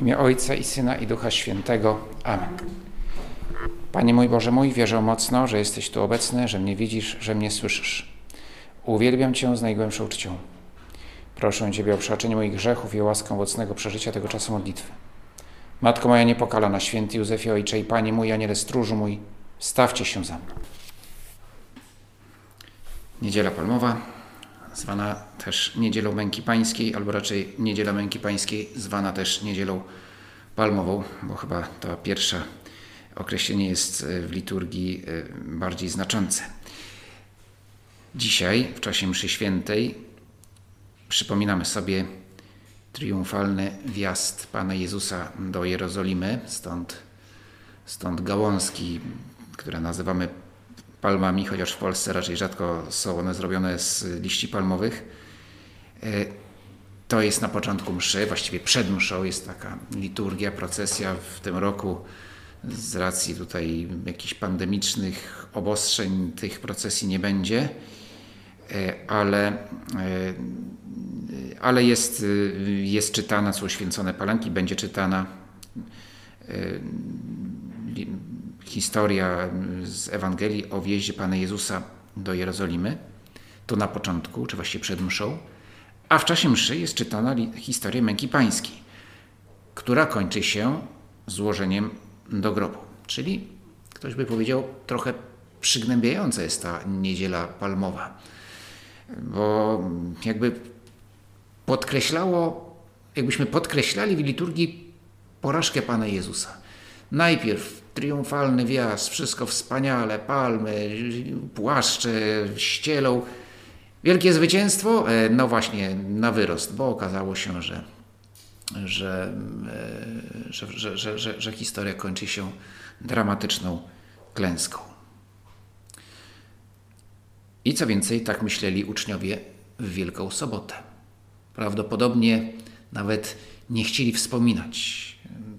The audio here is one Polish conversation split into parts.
W imię Ojca i Syna i Ducha Świętego. Amen. Panie mój Boże mój, wierzę mocno, że jesteś tu obecny, że mnie widzisz, że mnie słyszysz. Uwielbiam Cię z najgłębszą czcią. Proszę Ciebie o przebaczenie moich grzechów i o łaskę owocnego przeżycia tego czasu modlitwy. Matko moja niepokalana, święty Józefie, Ojcze i Panie mój, aniele stróżu mój, stawcie się za mną. Niedziela Palmowa, zwana też Niedzielą Męki Pańskiej, albo raczej Niedziela Męki Pańskiej, zwana też Niedzielą Palmową, bo chyba to pierwsze określenie jest w liturgii bardziej znaczące. Dzisiaj, w czasie mszy świętej, przypominamy sobie triumfalny wjazd Pana Jezusa do Jerozolimy, stąd, stąd gałązki, które nazywamy palmami, chociaż w Polsce raczej rzadko są one zrobione z liści palmowych. To jest na początku mszy, właściwie przed mszą jest taka liturgia, procesja. W tym roku z racji tutaj jakichś pandemicznych obostrzeń tych procesji nie będzie, ale, ale jest, jest czytana, są święcone palanki, będzie czytana historia z Ewangelii o wjeździe Pana Jezusa do Jerozolimy. To na początku, czy właściwie przed mszą. A w czasie mszy jest czytana historia męki pańskiej, która kończy się złożeniem do grobu. Czyli ktoś by powiedział, trochę przygnębiająca jest ta niedziela palmowa, bo jakby podkreślało, jakbyśmy podkreślali w liturgii porażkę Pana Jezusa. Najpierw triumfalny wjazd, wszystko wspaniale, palmy, płaszcze ścielą. Wielkie zwycięstwo? No właśnie, na wyrost, bo okazało się, że, że, że, że, że, że historia kończy się dramatyczną klęską. I co więcej, tak myśleli uczniowie w Wielką Sobotę. Prawdopodobnie nawet nie chcieli wspominać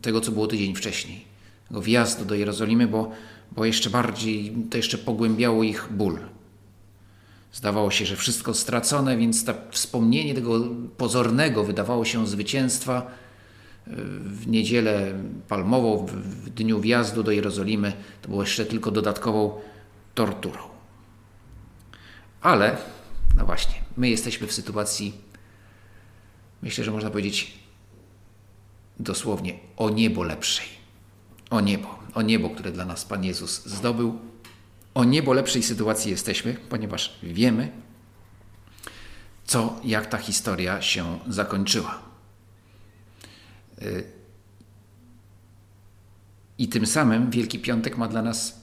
tego, co było tydzień wcześniej, wjazdu do Jerozolimy, bo, bo jeszcze bardziej to jeszcze pogłębiało ich ból. Zdawało się, że wszystko stracone, więc to wspomnienie tego pozornego wydawało się zwycięstwa w niedzielę palmową, w dniu wjazdu do Jerozolimy, to było jeszcze tylko dodatkową torturą. Ale, no właśnie, my jesteśmy w sytuacji, myślę, że można powiedzieć dosłownie o niebo lepszej. O niebo, o niebo, które dla nas Pan Jezus zdobył. O niebo lepszej sytuacji jesteśmy, ponieważ wiemy, co, jak ta historia się zakończyła. I tym samym Wielki Piątek ma dla nas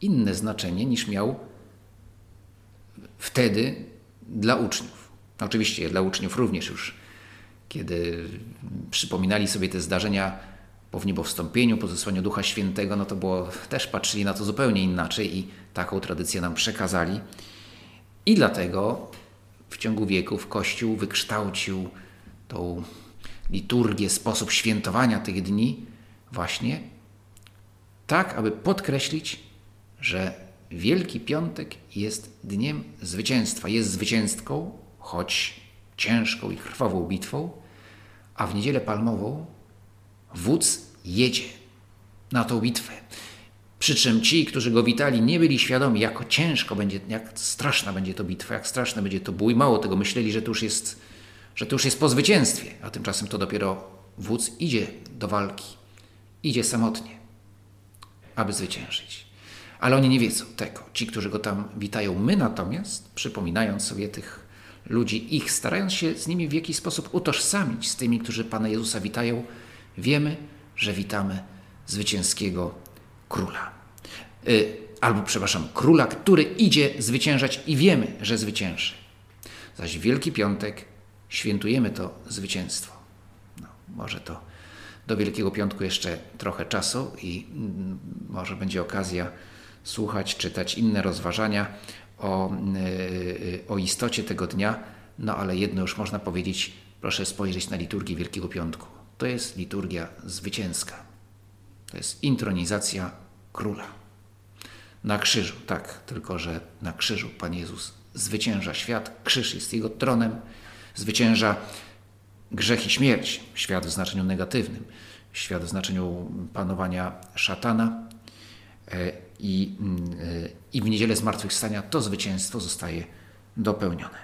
inne znaczenie niż miał wtedy dla uczniów. Oczywiście dla uczniów również już, kiedy przypominali sobie te zdarzenia po wniebowstąpieniu, po zesłaniu Ducha Świętego, no to było, też patrzyli na to zupełnie inaczej i taką tradycję nam przekazali. I dlatego w ciągu wieków Kościół wykształcił tą liturgię, sposób świętowania tych dni właśnie tak, aby podkreślić, że Wielki Piątek jest dniem zwycięstwa, jest zwycięstką, choć ciężką i krwawą bitwą, a w niedzielę palmową wódz jedzie na tą bitwę. Przy czym ci, którzy go witali, nie byli świadomi, jak ciężko będzie, jak straszna będzie to bitwa, jak straszne będzie to bój. Mało tego, myśleli, że to już jest, że to już jest po zwycięstwie, a tymczasem to dopiero wódz idzie do walki, idzie samotnie, aby zwyciężyć. Ale oni nie wiedzą tego. Ci, którzy go tam witają, my natomiast, przypominając sobie tych ludzi, ich starając się z nimi w jakiś sposób utożsamić z tymi, którzy Pana Jezusa witają, wiemy, że witamy zwycięskiego króla. Yy, albo, przepraszam, króla, który idzie zwyciężać i wiemy, że zwycięży. Zaś Wielki Piątek świętujemy to zwycięstwo. No, może to do Wielkiego Piątku jeszcze trochę czasu i mm, może będzie okazja słuchać, czytać inne rozważania o, yy, o istocie tego dnia, no ale jedno już można powiedzieć, proszę spojrzeć na liturgię Wielkiego Piątku. To jest liturgia zwycięska. To jest intronizacja króla. Na krzyżu, tak, tylko że na krzyżu Pan Jezus zwycięża świat, krzyż jest Jego tronem, zwycięża grzech i śmierć, świat w znaczeniu negatywnym, świat w znaczeniu panowania szatana e, i, e, i w niedzielę zmartwychwstania to zwycięstwo zostaje dopełnione.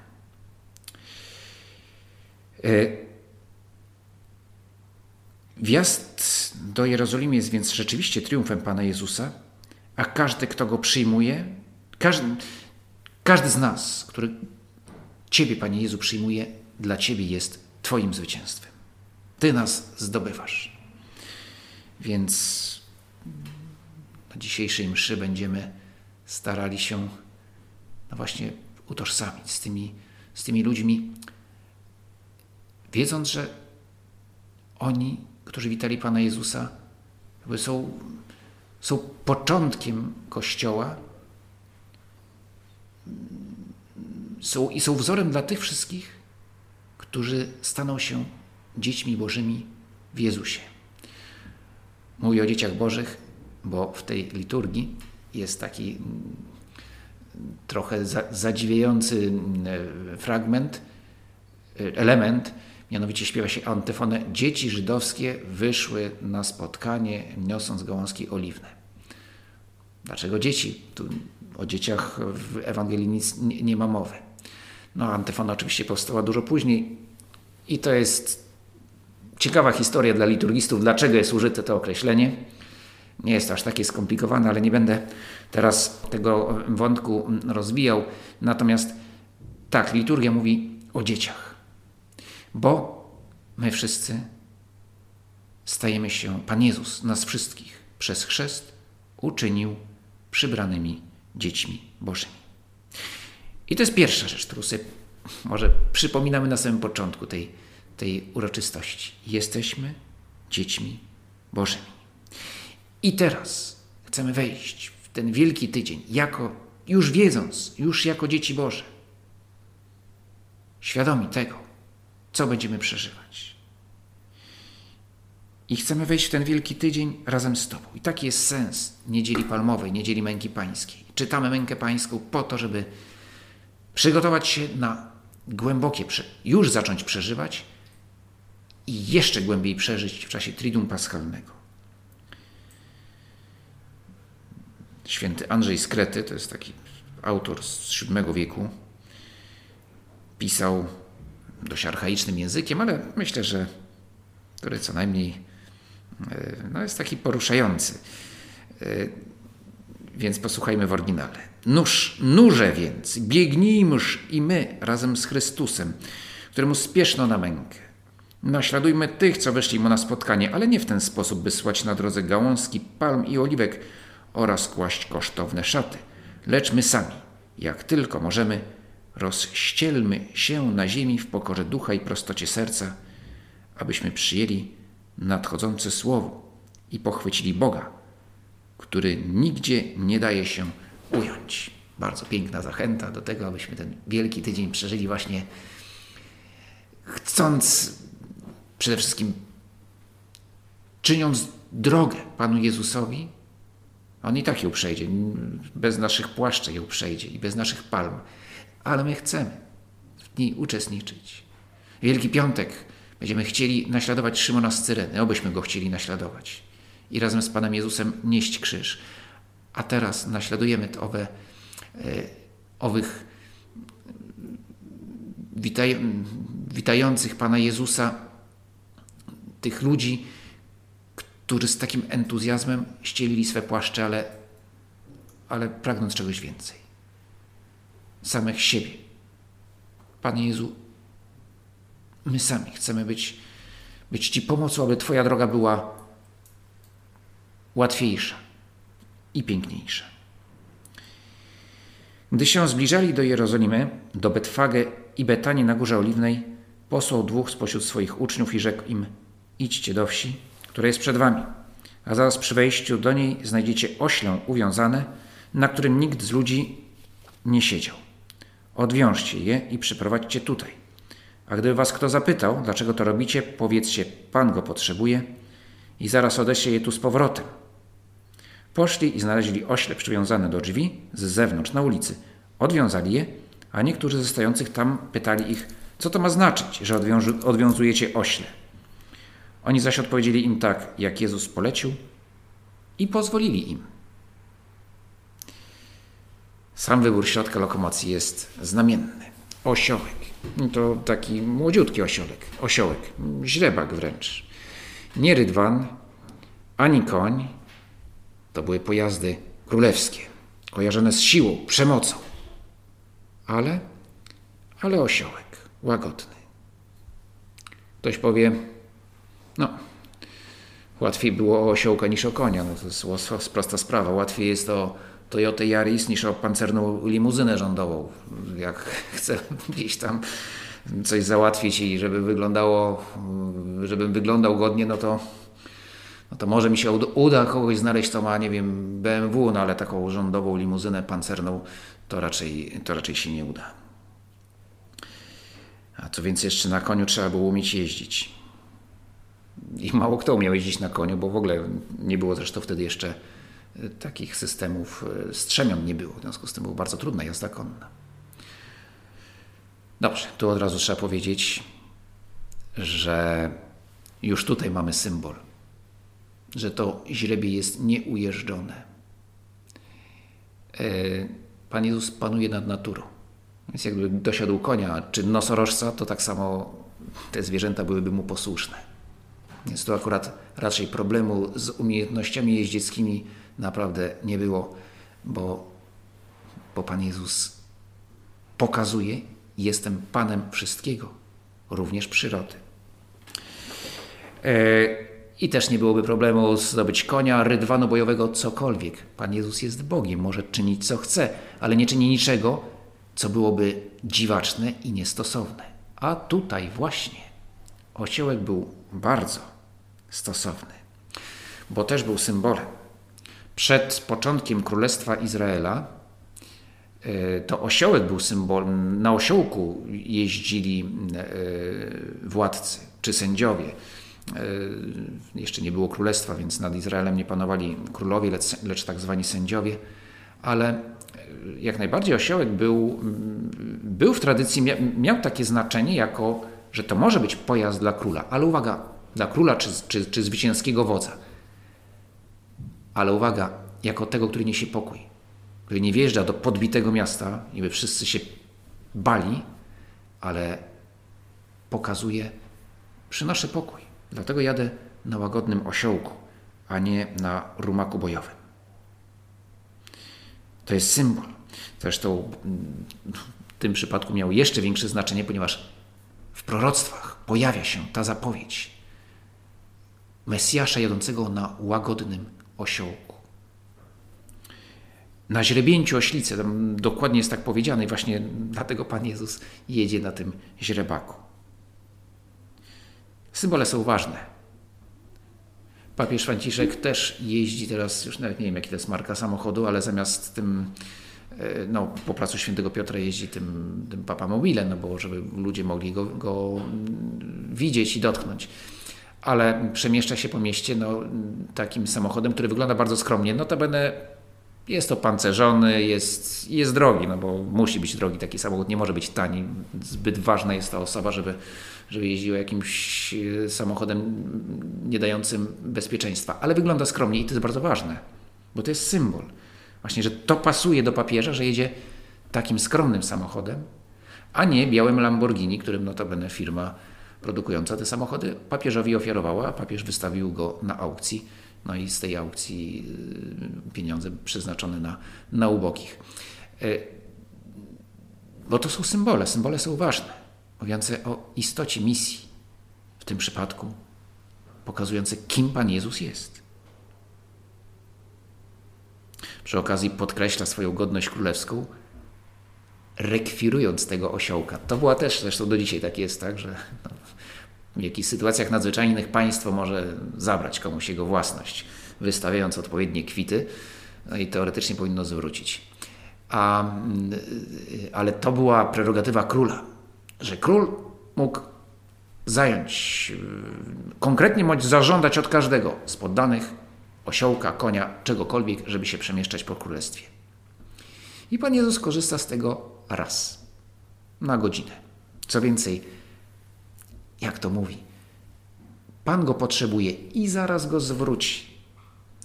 Wjazd do Jerozolimy jest więc rzeczywiście triumfem Pana Jezusa, a każdy, kto go przyjmuje, każdy, każdy z nas, który Ciebie, Panie Jezu, przyjmuje, dla Ciebie jest Twoim zwycięstwem. Ty nas zdobywasz. Więc na dzisiejszej mszy będziemy starali się no właśnie utożsamić z tymi, z tymi ludźmi, wiedząc, że oni, którzy witali Pana Jezusa, są, są początkiem Kościoła są, i są wzorem dla tych wszystkich, którzy staną się dziećmi Bożymi w Jezusie. Mówię o dzieciach Bożych, bo w tej liturgii jest taki mm, trochę zadziwiający mm, fragment, y, element, mianowicie śpiewa się antyfonę Dzieci żydowskie wyszły na spotkanie niosąc gałązki oliwne. Dlaczego dzieci? Tu o dzieciach w Ewangelii nic nie, nie ma mowy. No, antyfona oczywiście powstała dużo później i to jest ciekawa historia dla liturgistów, dlaczego jest użyte to określenie. Nie jest aż takie skomplikowane, ale nie będę teraz tego wątku rozwijał. Natomiast tak, liturgia mówi o dzieciach, bo my wszyscy stajemy się, Pan Jezus nas wszystkich przez chrzest uczynił przybranymi dziećmi Bożymi. I to jest pierwsza rzecz, którą sobie może przypominamy na samym początku tej, tej uroczystości. Jesteśmy dziećmi Bożymi. I teraz chcemy wejść w ten wielki tydzień, jako, już wiedząc, już jako dzieci Boże, świadomi tego, co będziemy przeżywać. I chcemy wejść w ten wielki tydzień razem z Tobą. I taki jest sens Niedzieli Palmowej, Niedzieli Męki Pańskiej. Czytamy Mękę Pańską po to, żeby przygotować się na głębokie, już zacząć przeżywać i jeszcze głębiej przeżyć w czasie Triduum Paschalnego. Święty Andrzej z Krety, to jest taki autor z VII wieku, pisał dość archaicznym językiem, ale myślę, że który co najmniej e, no, jest taki poruszający. E, więc posłuchajmy w oryginale. Nóż, nurze więc, biegnijmż i my razem z Chrystusem, któremu spieszno na mękę. Naśladujmy tych, co weszli mu na spotkanie, ale nie w ten sposób, by słać na drodze gałązki, palm i oliwek oraz kłaść kosztowne szaty, lecz my sami, jak tylko możemy, rozścielmy się na ziemi w pokorze ducha i prostocie serca, abyśmy przyjęli nadchodzące słowo i pochwycili Boga, który nigdzie nie daje się ująć. Bardzo piękna zachęta do tego, abyśmy ten wielki tydzień przeżyli właśnie chcąc przede wszystkim czyniąc drogę Panu Jezusowi, On i tak ją przejdzie, bez naszych płaszczy ją przejdzie i bez naszych palm, ale my chcemy w niej uczestniczyć. Wielki Piątek będziemy chcieli naśladować Szymona z Cyreny, obyśmy go chcieli naśladować i razem z Panem Jezusem nieść krzyż. A teraz naśladujemy owe, e, owych witaj, witających Pana Jezusa, tych ludzi, którzy z takim entuzjazmem ścielili swe płaszcze, ale, ale pragnąc czegoś więcej. Samych siebie. Panie Jezu, my sami chcemy być, być Ci pomocą, aby Twoja droga była łatwiejsza i piękniejsza. Gdy się zbliżali do Jerozolimy, do Betfage i Betanii na Górze Oliwnej, posłał dwóch spośród swoich uczniów i rzekł im: Idźcie do wsi, która jest przed wami, a zaraz przy wejściu do niej znajdziecie oślę uwiązane, na którym nikt z ludzi nie siedział. Odwiążcie je i przyprowadźcie tutaj. A gdyby was kto zapytał, dlaczego to robicie, powiedzcie: Pan go potrzebuje i zaraz odeślę je tu z powrotem. Poszli i znaleźli ośle przywiązane do drzwi z zewnątrz na ulicy. Odwiązali je, a niektórzy ze stojących tam pytali ich, Co to ma znaczyć, że odwiązujecie ośle? Oni zaś odpowiedzieli im tak, jak Jezus polecił i pozwolili im. Sam wybór środka lokomocji jest znamienny. Osiołek. To taki młodziutki osiołek. Osiołek. Źrebak wręcz. Nie rydwan, ani koń. To były pojazdy królewskie, kojarzone z siłą, przemocą. Ale, ale osiołek, łagodny. Ktoś powie, no, łatwiej było o osiołka niż o konia. No to jest prosta sprawa. Łatwiej jest o Toyota Yaris niż o pancerną limuzynę rządową. Jak chcę gdzieś tam coś załatwić i żeby wyglądało, żebym wyglądał godnie, no to, no to może mi się uda kogoś znaleźć, kto ma, nie wiem, BMW, no ale taką rządową limuzynę pancerną to raczej, to raczej się nie uda. A co więcej, jeszcze na koniu trzeba było umieć jeździć. I mało kto umiał jeździć na koniu, bo w ogóle nie było zresztą wtedy jeszcze takich systemów e, strzemion nie było. W związku z tym była bardzo trudna jazda konna. Dobrze, tu od razu trzeba powiedzieć, że już tutaj mamy symbol, że to źrebie jest nieujeżdżone. E, Pan Jezus panuje nad naturą. Więc jakby dosiadł konia czy nosorożca, to tak samo te zwierzęta byłyby mu posłuszne. Więc tu akurat raczej problemu z umiejętnościami jeździeckimi naprawdę nie było, bo, bo Pan Jezus pokazuje, jestem Panem wszystkiego, również przyrody. E, I też nie byłoby problemu zdobyć konia, rydwanu bojowego, cokolwiek. Pan Jezus jest Bogiem, może czynić co chce, ale nie czyni niczego, co byłoby dziwaczne i niestosowne. A tutaj właśnie osiołek był bardzo stosowny, bo też był symbolem przed początkiem Królestwa Izraela e, to osiołek był symbolem, na osiołku jeździli e, władcy czy sędziowie. E, jeszcze nie było królestwa, więc nad Izraelem nie panowali królowie, lecz, lecz tak zwani sędziowie, ale jak najbardziej osiołek był, był w tradycji, miał takie znaczenie, jako że to może być pojazd dla króla, ale uwaga, dla króla czy, czy, czy zwycięskiego wodza ale uwaga, jako tego, który niesie pokój, który nie wjeżdża do podbitego miasta i by wszyscy się bali, ale pokazuje, przynoszę pokój. Dlatego jadę na łagodnym osiołku, a nie na rumaku bojowym. To jest symbol. Zresztą w tym przypadku miał jeszcze większe znaczenie, ponieważ w proroctwach pojawia się ta zapowiedź Mesjasza jadącego na łagodnym osiołku. Na źrebięciu oślicy, tam dokładnie jest tak powiedziane i właśnie dlatego Pan Jezus jedzie na tym źrebaku. Symbole są ważne. Papież Franciszek też jeździ teraz, już nawet nie wiem jaki to jest marka samochodu, ale zamiast tym e, no, po placu Świętego Piotra jeździ tym, tym Papa Mobile, no bo żeby ludzie mogli go, go widzieć i dotknąć ale przemieszcza się po mieście no, takim samochodem, który wygląda bardzo skromnie. Notabene jest to pancerzony, jest, jest drogi, no bo musi być drogi taki samochód, nie może być tani. Zbyt ważna jest ta osoba, żeby, żeby jeździła jakimś e, samochodem nie dającym bezpieczeństwa. Ale wygląda skromnie i to jest bardzo ważne, bo to jest symbol. Właśnie, że to pasuje do papieża, że jedzie takim skromnym samochodem, a nie białym Lamborghini, którym notabene firma produkująca te samochody papieżowi ofiarowała, papież wystawił go na aukcji. No i z tej aukcji y, pieniądze przeznaczone na, na ubogich. Y, bo to są symbole, symbole są ważne, mówiące o istocie misji, w tym przypadku pokazujące, kim Pan Jezus jest. Przy okazji podkreśla swoją godność królewską, rekwirując tego osiołka. To była też, zresztą do dzisiaj tak jest, tak, że no, w jakichś sytuacjach nadzwyczajnych państwo może zabrać komuś jego własność, wystawiając odpowiednie kwity no i teoretycznie powinno zwrócić. A, mm, ale to była prerogatywa króla, że król mógł zająć, y, konkretnie bądź zażądać od każdego z poddanych osiołka, konia, czegokolwiek, żeby się przemieszczać po królestwie. I Pan Jezus korzysta z tego raz na godzinę. Co więcej, jak to mówi, Pan go potrzebuje i zaraz go zwróci.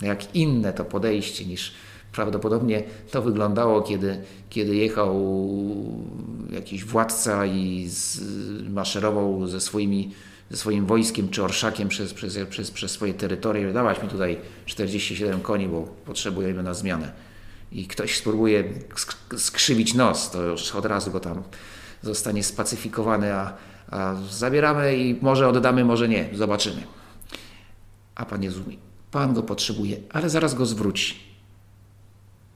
Jak inne to podejście niż prawdopodobnie to wyglądało, kiedy, kiedy jechał jakiś władca i z, maszerował ze, swoimi, ze swoim wojskiem czy orszakiem przez, przez, przez, przez swoje terytorium. Dawać mi tutaj 47 koni, bo potrzebujemy na zmianę. I ktoś spróbuje skrzywić nos, to już od razu go tam zostanie spacyfikowany, a zabieramy i może oddamy, może nie, zobaczymy. A Pan mówi, Pan go potrzebuje, ale zaraz go zwróci.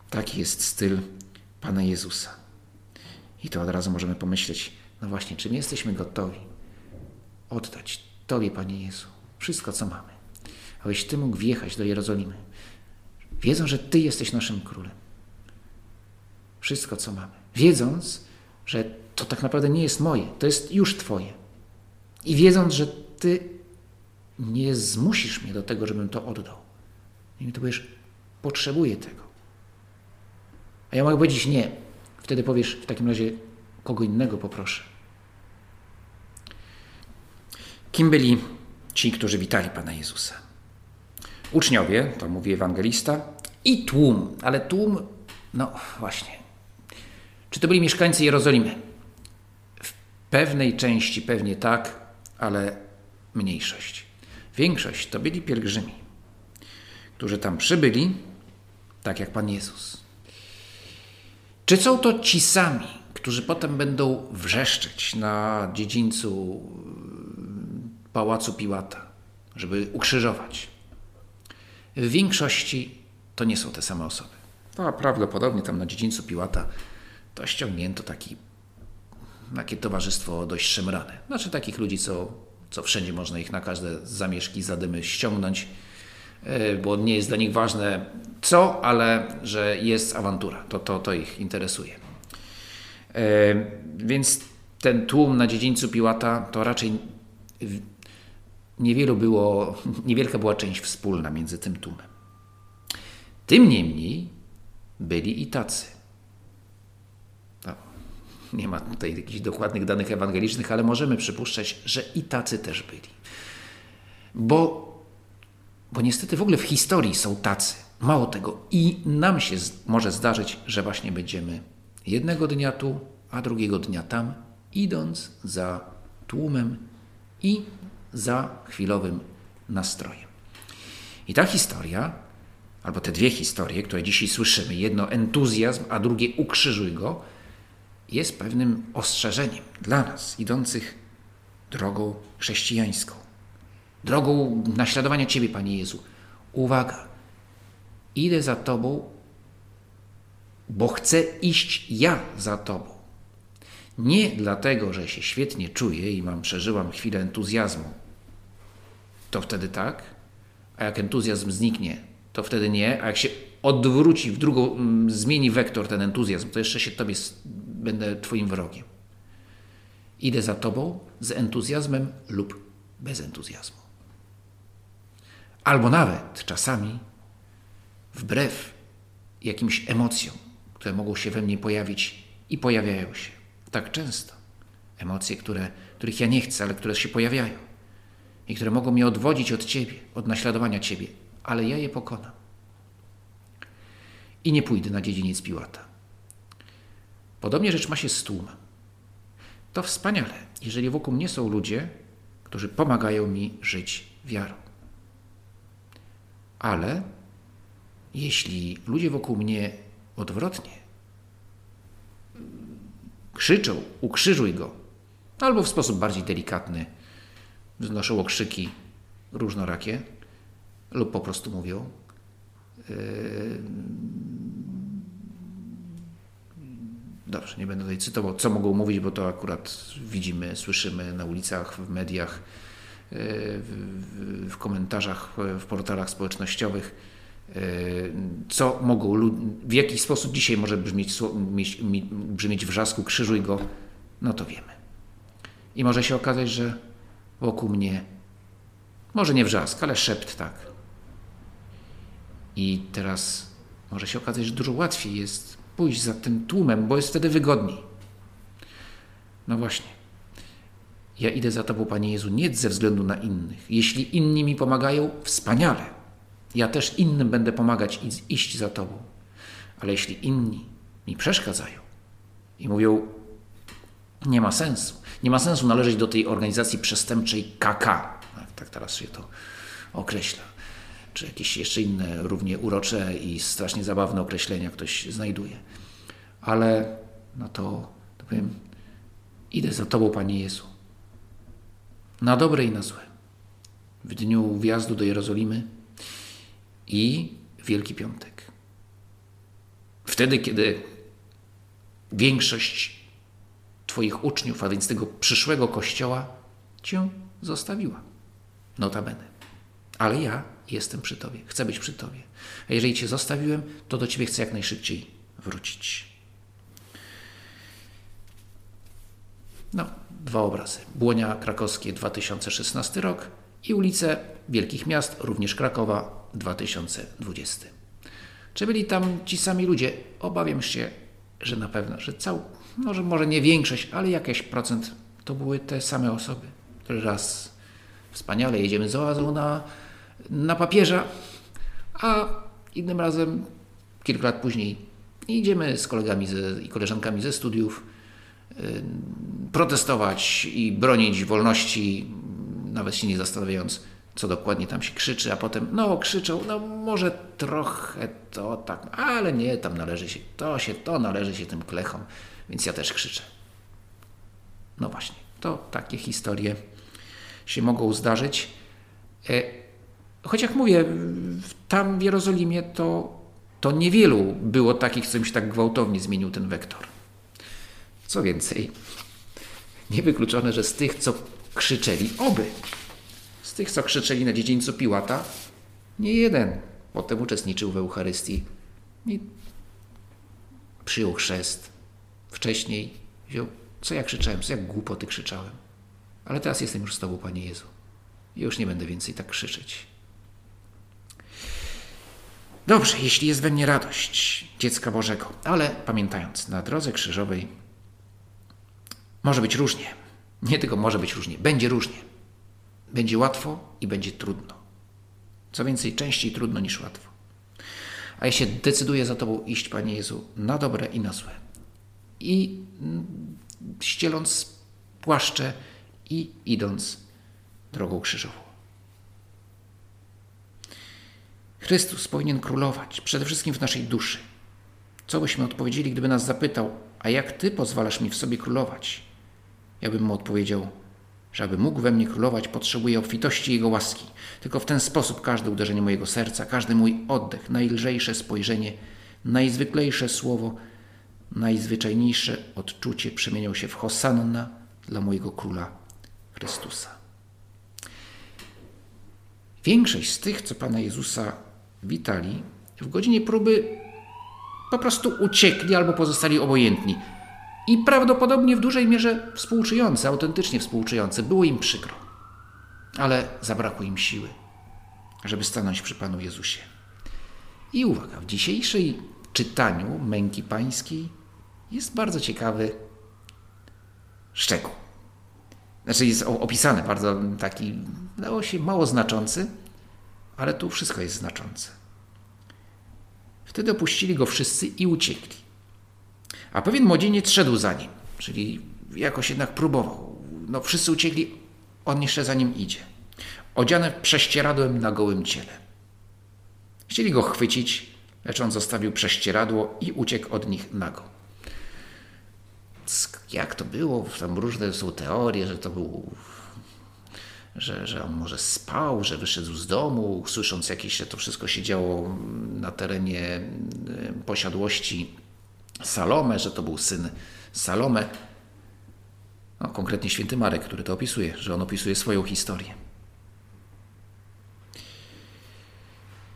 Taki jest styl Pana Jezusa. I to od razu możemy pomyśleć, no właśnie, czy my jesteśmy gotowi oddać Tobie, Panie Jezu, wszystko, co mamy, abyś Ty mógł wjechać do Jerozolimy, wiedząc, że Ty jesteś naszym królem. Wszystko, co mamy. Wiedząc, że to tak naprawdę nie jest moje, to jest już Twoje. I wiedząc, że Ty nie zmusisz mnie do tego, żebym to oddał. I mi to powiesz, potrzebuję tego. A ja mogę powiedzieć nie. Wtedy powiesz, w takim razie kogo innego poproszę. Kim byli ci, którzy witali Pana Jezusa? Uczniowie, to mówi ewangelista, i tłum, ale tłum, no właśnie. Czy to byli mieszkańcy Jerozolimy? Pewnej części pewnie tak, ale mniejszość. Większość to byli pielgrzymi, którzy tam przybyli, tak jak Pan Jezus. Czy są to ci sami, którzy potem będą wrzeszczeć na dziedzińcu y, pałacu Piłata, żeby ukrzyżować? W większości to nie są te same osoby. No, prawdopodobnie tam na dziedzińcu Piłata to ściągnięto taki, takie towarzystwo dość szemrane. Znaczy takich ludzi, co, co wszędzie można ich na każde zamieszki, zadymy ściągnąć, e, bo nie jest dla nich ważne co, ale że jest awantura. To, to, to ich interesuje. E, więc ten tłum na dziedzińcu Piłata to raczej niewielu było, niewielka była część wspólna między tym tłumem. Tym niemniej byli i tacy. Nie ma tutaj jakichś dokładnych danych ewangelicznych, ale możemy przypuszczać, że i tacy też byli. Bo, bo niestety w ogóle w historii są tacy. Mało tego, i nam się może zdarzyć, że właśnie będziemy jednego dnia tu, a drugiego dnia tam, idąc za tłumem i za chwilowym nastrojem. I ta historia, albo te dwie historie, które dzisiaj słyszymy, jedno entuzjazm, a drugie ukrzyżuj go, jest pewnym ostrzeżeniem dla nas, idących drogą chrześcijańską, drogą naśladowania Ciebie, Panie Jezu. Uwaga, idę za Tobą, bo chcę iść ja za Tobą. Nie dlatego, że się świetnie czuję i mam, przeżyłam chwilę entuzjazmu. To wtedy tak, a jak entuzjazm zniknie, to wtedy nie, a jak się odwróci w drugą, mm, zmieni wektor ten entuzjazm, to jeszcze się Tobie będę Twoim wrogiem. Idę za Tobą z entuzjazmem lub bez entuzjazmu. Albo nawet czasami wbrew jakimś emocjom, które mogą się we mnie pojawić i pojawiają się tak często. Emocje, które, których ja nie chcę, ale które się pojawiają i które mogą mnie odwodzić od Ciebie, od naśladowania Ciebie, ale ja je pokonam. I nie pójdę na dziedziniec Piłata. Podobnie rzecz ma się z tłumem. To wspaniale, jeżeli wokół mnie są ludzie, którzy pomagają mi żyć wiarą. Ale jeśli ludzie wokół mnie odwrotnie krzyczą, ukrzyżuj go, albo w sposób bardziej delikatny wznoszą okrzyki różnorakie, lub po prostu mówią, yy, Dobrze, nie będę tutaj cytował, co mogą mówić, bo to akurat widzimy, słyszymy na ulicach, w mediach, w, w komentarzach, w portalach społecznościowych E, co mogą, w jaki sposób dzisiaj może brzmieć, brzmieć wrzasku krzyżuj go, no to wiemy. I może się okazać, że wokół mnie, może nie wrzask, ale szept tak. I teraz może się okazać, że dużo łatwiej jest pójść za tym tłumem, bo jest wtedy wygodniej. No właśnie. Ja idę za Tobą, Panie Jezu, nie ze względu na innych. Jeśli inni mi pomagają, wspaniale. Ja też innym będę pomagać i iść za Tobą. Ale jeśli inni mi przeszkadzają i mówią, nie ma sensu, nie ma sensu należeć do tej organizacji przestępczej KK, tak teraz się to określa, czy jakieś jeszcze inne równie urocze i strasznie zabawne określenia ktoś znajduje. Ale no to, to powiem, idę za Tobą, Panie Jezu, na dobre i na złe. W dniu wjazdu do Jerozolimy i Wielki Piątek. Wtedy, kiedy większość Twoich uczniów, a więc tego przyszłego kościoła, Cię zostawiła. Notabene. Ale ja jestem przy Tobie, chcę być przy Tobie. A jeżeli Cię zostawiłem, to do Ciebie chcę jak najszybciej wrócić. No, dwa obrazy. Błonia krakowskie 2016 rok i ulice wielkich miast, również Krakowa 2020. Czy byli tam ci sami ludzie? Obawiam się, że na pewno, że cał, może, może nie większość, ale jakiś procent to były te same osoby, raz wspaniale jedziemy z oazą na, na papieża, a innym razem, kilka lat później, idziemy z kolegami ze, i koleżankami ze studiów protestować i bronić wolności, nawet się nie zastanawiając, co dokładnie tam się krzyczy, a potem, no krzyczą, no może trochę to tak, ale nie, tam należy się, to się, to należy się tym klechom, więc ja też krzyczę. No właśnie, to takie historie się mogą zdarzyć. E, choć jak mówię, tam w Jerozolimie to, to niewielu było takich, co im się tak gwałtownie zmienił ten wektor. Co więcej, niewykluczone, że z tych, co krzyczeli, oby z tych, co krzyczeli na dziedzińcu Piłata, nie jeden potem uczestniczył w Eucharystii i przyjął chrzest. Wcześniej wziął, co ja krzyczałem, co jak głupoty krzyczałem. Ale teraz jestem już z Tobą, Panie Jezu. I już nie będę więcej tak krzyczeć. Dobrze, jeśli jest we mnie radość dziecka Bożego, ale pamiętając, na drodze krzyżowej może być różnie. Nie tylko może być różnie, będzie różnie. Będzie łatwo i będzie trudno. Co więcej, częściej trudno niż łatwo. A ja się decyduję za Tobą iść, Panie Jezu, na dobre i na złe. I mm, ścieląc płaszcze i idąc drogą krzyżową. Chrystus powinien królować przede wszystkim w naszej duszy. Co byśmy odpowiedzieli, gdyby nas zapytał, a jak Ty pozwalasz mi w sobie królować? Ja bym mu odpowiedział, że aby mógł we mnie królować, potrzebuję obfitości Jego łaski. Tylko w ten sposób każde uderzenie mojego serca, każdy mój oddech, najlżejsze spojrzenie, najzwyklejsze słowo, najzwyczajniejsze odczucie przemienią się w hosanna dla mojego Króla Chrystusa. Większość z tych, co Pana Jezusa witali, w godzinie próby po prostu uciekli albo pozostali obojętni i prawdopodobnie w dużej mierze współczujące, autentycznie współczujące. Było im przykro, ale zabrakło im siły, żeby stanąć przy Panu Jezusie. I uwaga, w dzisiejszej czytaniu męki pańskiej jest bardzo ciekawy szczegół. Znaczy jest opisany bardzo taki, dało się mało znaczący, ale tu wszystko jest znaczące. Wtedy opuścili go wszyscy i uciekli. A pewien młodzieniec szedł za nim, czyli jakoś jednak próbował. No wszyscy uciekli, on jeszcze za nim idzie. Odziany prześcieradłem na gołym ciele. Chcieli go chwycić, lecz on zostawił prześcieradło i uciekł od nich nago. Jak to było? Tam różne są teorie, że to był że, że on może spał, że wyszedł z domu, słysząc jakieś, że to wszystko się działo na terenie posiadłości Salome, że to był syn Salome. No, konkretnie święty Marek, który to opisuje, że on opisuje swoją historię.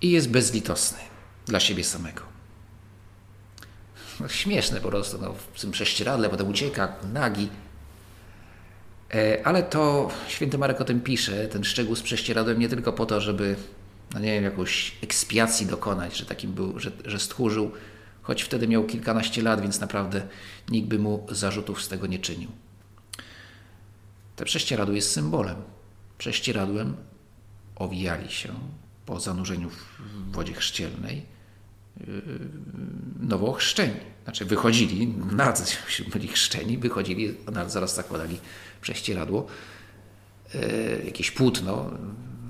I jest bezlitosny dla siebie samego. No, śmieszne po prostu, no, w tym prześcieradle, potem ucieka, nagi. E, ale to święty Marek o tym pisze, ten szczegół z prześcieradłem, nie tylko po to, żeby, no nie wiem, jakąś ekspiacji dokonać, że takim był, że, że stchórzył, choć wtedy miał kilkanaście lat, więc naprawdę nikt by mu zarzutów z tego nie czynił. Te prześcieradło jest symbolem. Prześcieradłem owijali się po zanurzeniu w wodzie chrzcielnej yy, nowo ochrzczeni. Znaczy wychodzili, nadzy byli chrzczeni, wychodzili, zaraz zakładali prześcieradło, yy, jakieś płótno,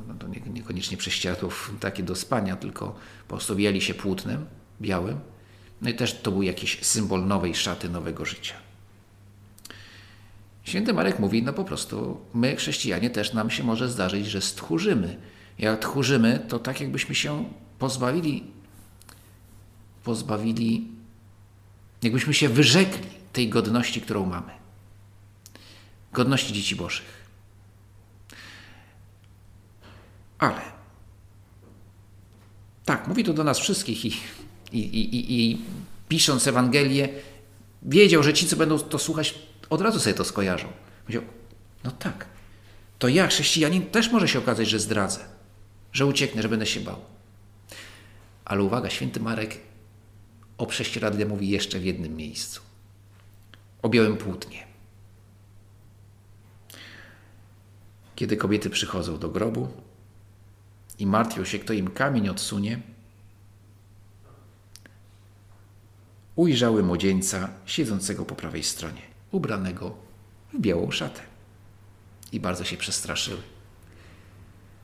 no niekoniecznie prześcieradło takie do spania, tylko po prostu owijali się płótnem białym. No i też to był jakiś symbol nowej szaty, nowego życia. Święty Marek mówi, no po prostu my, chrześcijanie, też nam się może zdarzyć, że stchórzymy. Jak tchórzymy, to tak jakbyśmy się pozbawili, pozbawili, jakbyśmy się wyrzekli tej godności, którą mamy. Godności dzieci Bożych. Ale tak, mówi to do nas wszystkich i, i, i, i pisząc Ewangelię, wiedział, że ci, co będą to słuchać, od razu sobie to skojarzą. Powiedział, no tak, to ja, chrześcijanin, też może się okazać, że zdradzę, że ucieknę, że będę się bał. Ale uwaga, święty Marek o prześcieradle mówi jeszcze w jednym miejscu. O białym płótnie. Kiedy kobiety przychodzą do grobu i martwią się, kto im kamień odsunie, ujrzały młodzieńca siedzącego po prawej stronie, ubranego w białą szatę. I bardzo się przestraszyły.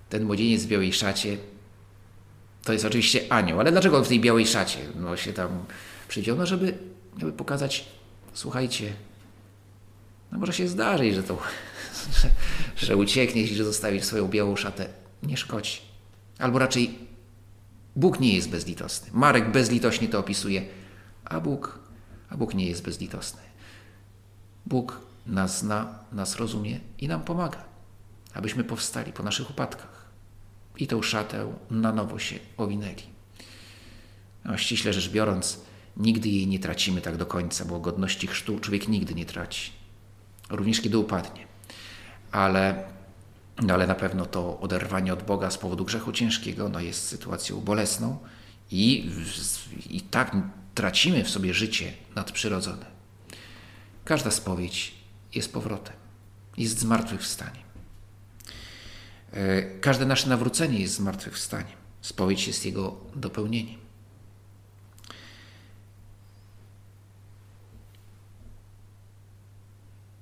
Ten młodzieniec w białej szacie to jest oczywiście anioł, ale dlaczego on w tej białej szacie no, się tam przyjdzie? No, żeby, żeby pokazać, słuchajcie, no może się zdarzyć, że to, że, że uciekniesz i że zostawisz swoją białą szatę. Nie szkodzi. Albo raczej Bóg nie jest bezlitosny. Marek bezlitośnie to opisuje a Bóg, a Bóg nie jest bezlitosny. Bóg nas zna, nas rozumie i nam pomaga, abyśmy powstali po naszych upadkach i tą szatę na nowo się owinęli. No, ściśle rzecz biorąc, nigdy jej nie tracimy tak do końca, bo godności chrztu człowiek nigdy nie traci, również kiedy upadnie. Ale, ale na pewno to oderwanie od Boga z powodu grzechu ciężkiego no jest sytuacją bolesną i, i tak tracimy w sobie życie nadprzyrodzone. Każda spowiedź jest powrotem, jest zmartwychwstaniem. E, każde nasze nawrócenie jest zmartwychwstaniem. Spowiedź jest jego dopełnieniem.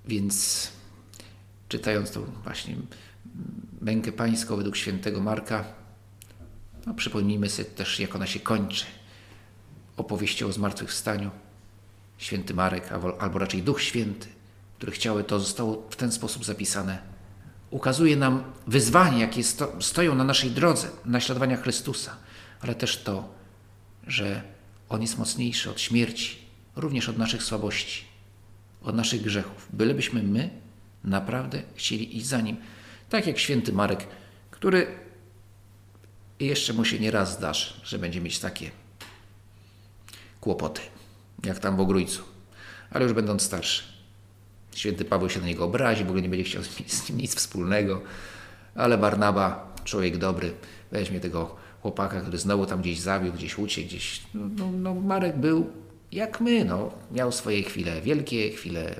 Więc czytając tą właśnie mękę pańską według świętego Marka, no przypomnijmy sobie też, jak ona się kończy opowieścią o zmartwychwstaniu. Święty Marek, albo raczej Duch Święty, który chciały, to zostało w ten sposób zapisane, ukazuje nam wyzwania, jakie sto, stoją na naszej drodze naśladowania Chrystusa, ale też to, że On jest mocniejszy od śmierci, również od naszych słabości, od naszych grzechów. Bylebyśmy my naprawdę chcieli iść za Nim. Tak jak święty Marek, który jeszcze mu się nie raz zdarzy, że będzie mieć takie kłopoty, jak tam w Ogrójcu, ale już będąc starszy. Święty Paweł się na niego obrazi, w ogóle nie będzie chciał z nim nic wspólnego, ale Barnaba, człowiek dobry, weźmie tego chłopaka, który znowu tam gdzieś zabił, gdzieś uciekł, gdzieś. No, no, no Marek był jak my, no. miał swoje chwile wielkie, chwile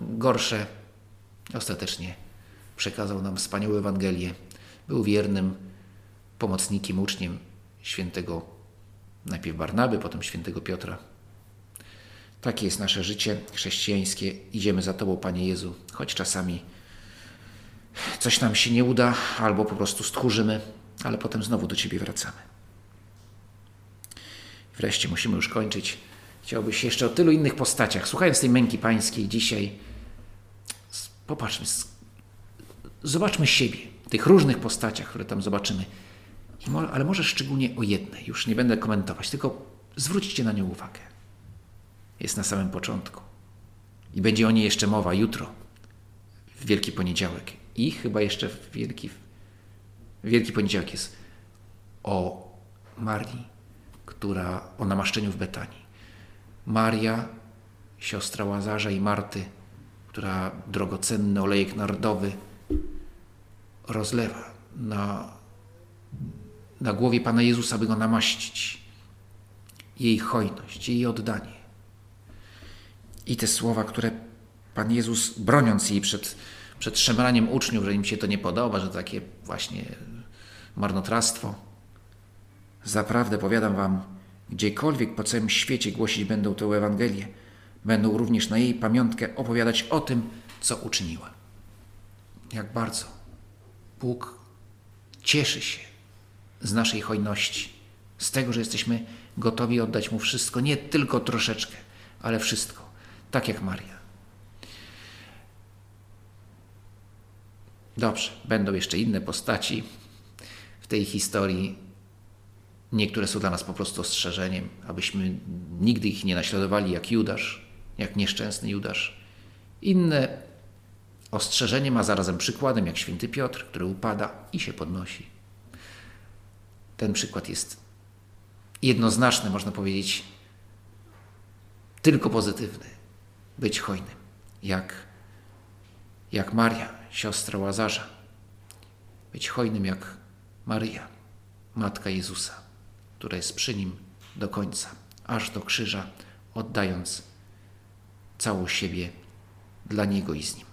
gorsze. Ostatecznie przekazał nam wspaniałą Ewangelię. Był wiernym pomocnikiem, uczniem świętego Najpierw Barnaby, potem świętego Piotra. Takie jest nasze życie chrześcijańskie. Idziemy za Tobą, Panie Jezu, choć czasami coś nam się nie uda, albo po prostu stchórzymy, ale potem znowu do Ciebie wracamy. Wreszcie musimy już kończyć. Chciałbyś jeszcze o tylu innych postaciach. Słuchając tej męki pańskiej dzisiaj, popatrzmy, zobaczmy siebie, tych różnych postaciach, które tam zobaczymy ale może szczególnie o jednej. Już nie będę komentować, tylko zwróćcie na nią uwagę. Jest na samym początku. I będzie o niej jeszcze mowa jutro, w Wielki Poniedziałek. I chyba jeszcze w Wielki, w Wielki Poniedziałek jest o Marii, która o namaszczeniu w Betanii. Maria, siostra Łazarza i Marty, która drogocenny olejek narodowy rozlewa na na głowie Pana Jezusa, by go namaścić. Jej hojność, jej oddanie. I te słowa, które Pan Jezus, broniąc jej przed przed szemraniem uczniów, że im się to nie podoba, że takie właśnie marnotrawstwo. Zaprawdę powiadam wam, gdziekolwiek po całym świecie głosić będą tę Ewangelię, będą również na jej pamiątkę opowiadać o tym, co uczyniła. Jak bardzo Bóg cieszy się z naszej hojności, z tego, że jesteśmy gotowi oddać Mu wszystko, nie tylko troszeczkę, ale wszystko, tak jak Maria. Dobrze, będą jeszcze inne postaci w tej historii. Niektóre są dla nas po prostu ostrzeżeniem, abyśmy nigdy ich nie naśladowali jak Judasz, jak nieszczęsny Judasz. Inne ostrzeżeniem, a zarazem przykładem, jak święty Piotr, który upada i się podnosi. Ten przykład jest jednoznaczny, można powiedzieć, tylko pozytywny. Być hojnym, jak, jak Maria, siostra Łazarza. Być hojnym jak Maryja, matka Jezusa, która jest przy nim do końca, aż do krzyża, oddając całą siebie dla Niego i z Nim.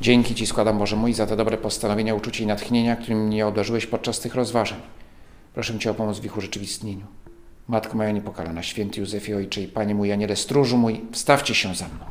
Dzięki Ci składam, Boże mój, za te dobre postanowienia, uczucie i natchnienia, którym mnie obdarzyłeś podczas tych rozważań. Proszę Cię o pomoc w ich urzeczywistnieniu. Matko moja niepokalana, święty Józefie Ojcze i Panie mój, Aniele stróżu mój, wstawcie się za mną.